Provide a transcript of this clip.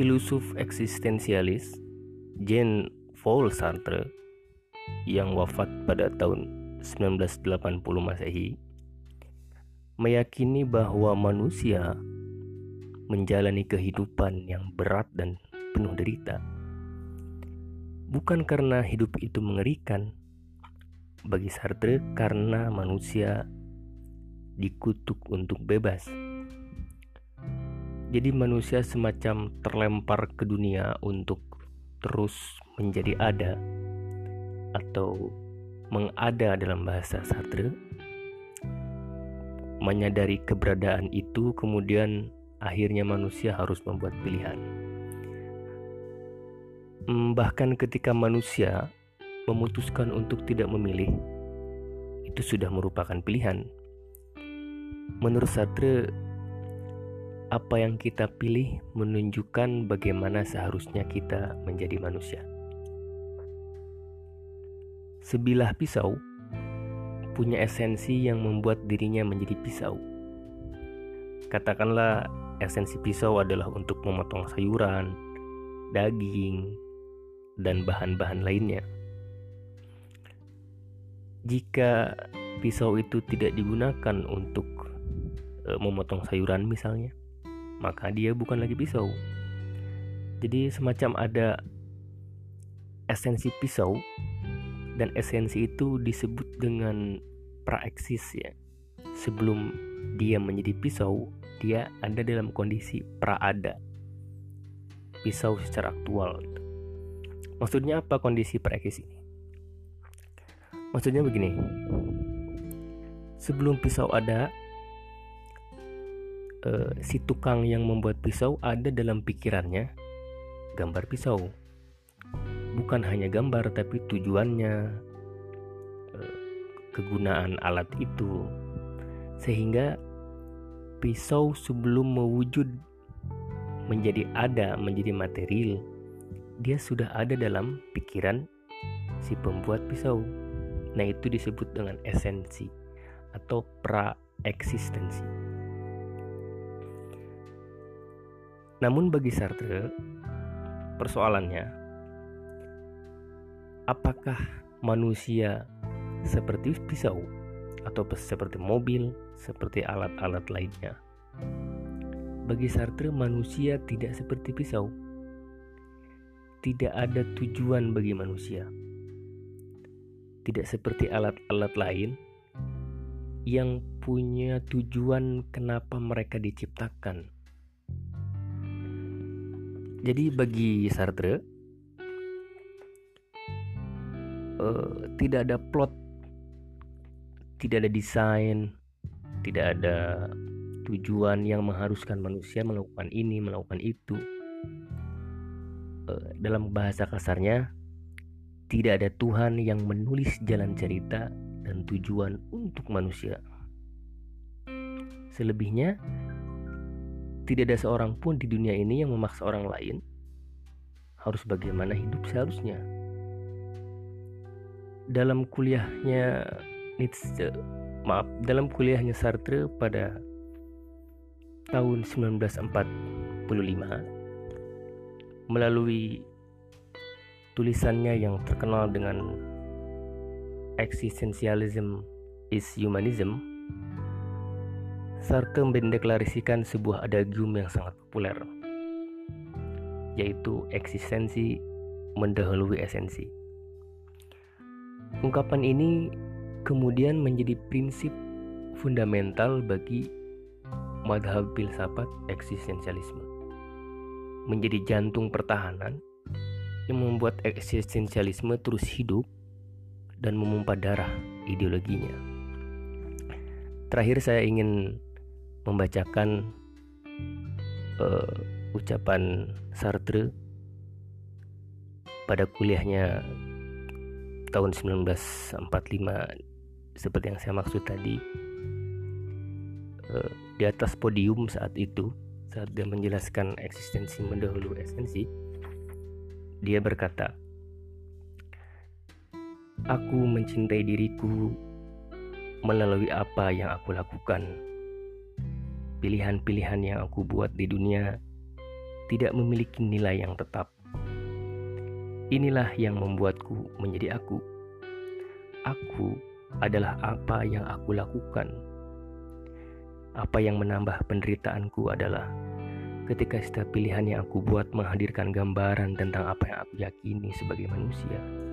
Filosof eksistensialis Jean Paul Sartre yang wafat pada tahun 1980 Masehi meyakini bahwa manusia menjalani kehidupan yang berat dan penuh derita. Bukan karena hidup itu mengerikan bagi Sartre karena manusia dikutuk untuk bebas jadi manusia semacam terlempar ke dunia untuk terus menjadi ada atau mengada dalam bahasa Sartre. Menyadari keberadaan itu kemudian akhirnya manusia harus membuat pilihan. Hmm, bahkan ketika manusia memutuskan untuk tidak memilih, itu sudah merupakan pilihan. Menurut Sartre, apa yang kita pilih menunjukkan bagaimana seharusnya kita menjadi manusia. Sebilah pisau punya esensi yang membuat dirinya menjadi pisau. Katakanlah esensi pisau adalah untuk memotong sayuran, daging, dan bahan-bahan lainnya. Jika pisau itu tidak digunakan untuk e, memotong sayuran misalnya, maka dia bukan lagi pisau. Jadi semacam ada esensi pisau dan esensi itu disebut dengan praeksis ya. Sebelum dia menjadi pisau, dia ada dalam kondisi praada. Pisau secara aktual. Gitu. Maksudnya apa kondisi praeksis ini? Maksudnya begini. Sebelum pisau ada, uh, si tukang yang membuat pisau ada dalam pikirannya gambar pisau. Bukan hanya gambar tapi tujuannya, uh, kegunaan alat itu. Sehingga pisau sebelum mewujud menjadi ada, menjadi material, dia sudah ada dalam pikiran si pembuat pisau. Nah, itu disebut dengan esensi atau pra-eksistensi. Namun bagi Sartre, persoalannya apakah manusia seperti pisau atau seperti mobil, seperti alat-alat lainnya? Bagi Sartre, manusia tidak seperti pisau. Tidak ada tujuan bagi manusia. Tidak seperti alat-alat lain yang punya tujuan kenapa mereka diciptakan jadi bagi Sartre uh, tidak ada plot, tidak ada desain, tidak ada tujuan yang mengharuskan manusia melakukan ini, melakukan itu. Uh, dalam bahasa kasarnya, tidak ada Tuhan yang menulis jalan cerita dan tujuan untuk manusia. Selebihnya, tidak ada seorang pun di dunia ini yang memaksa orang lain harus bagaimana hidup seharusnya. Dalam kuliahnya Nietzsche, maaf, dalam kuliahnya Sartre pada tahun 1945 melalui tulisannya yang terkenal dengan Existentialism is Humanism Sartre mendeklarasikan sebuah adagium yang sangat populer, yaitu eksistensi mendahului esensi. Ungkapan ini kemudian menjadi prinsip fundamental bagi madhab filsafat eksistensialisme. Menjadi jantung pertahanan yang membuat eksistensialisme terus hidup dan memompa darah ideologinya. Terakhir saya ingin membacakan uh, ucapan Sartre pada kuliahnya tahun 1945 seperti yang saya maksud tadi. Uh, di atas podium saat itu saat dia menjelaskan eksistensi mendahului esensi dia berkata aku mencintai diriku melalui apa yang aku lakukan Pilihan-pilihan yang aku buat di dunia tidak memiliki nilai yang tetap. Inilah yang membuatku menjadi aku. Aku adalah apa yang aku lakukan. Apa yang menambah penderitaanku adalah ketika setiap pilihan yang aku buat menghadirkan gambaran tentang apa yang aku yakini sebagai manusia.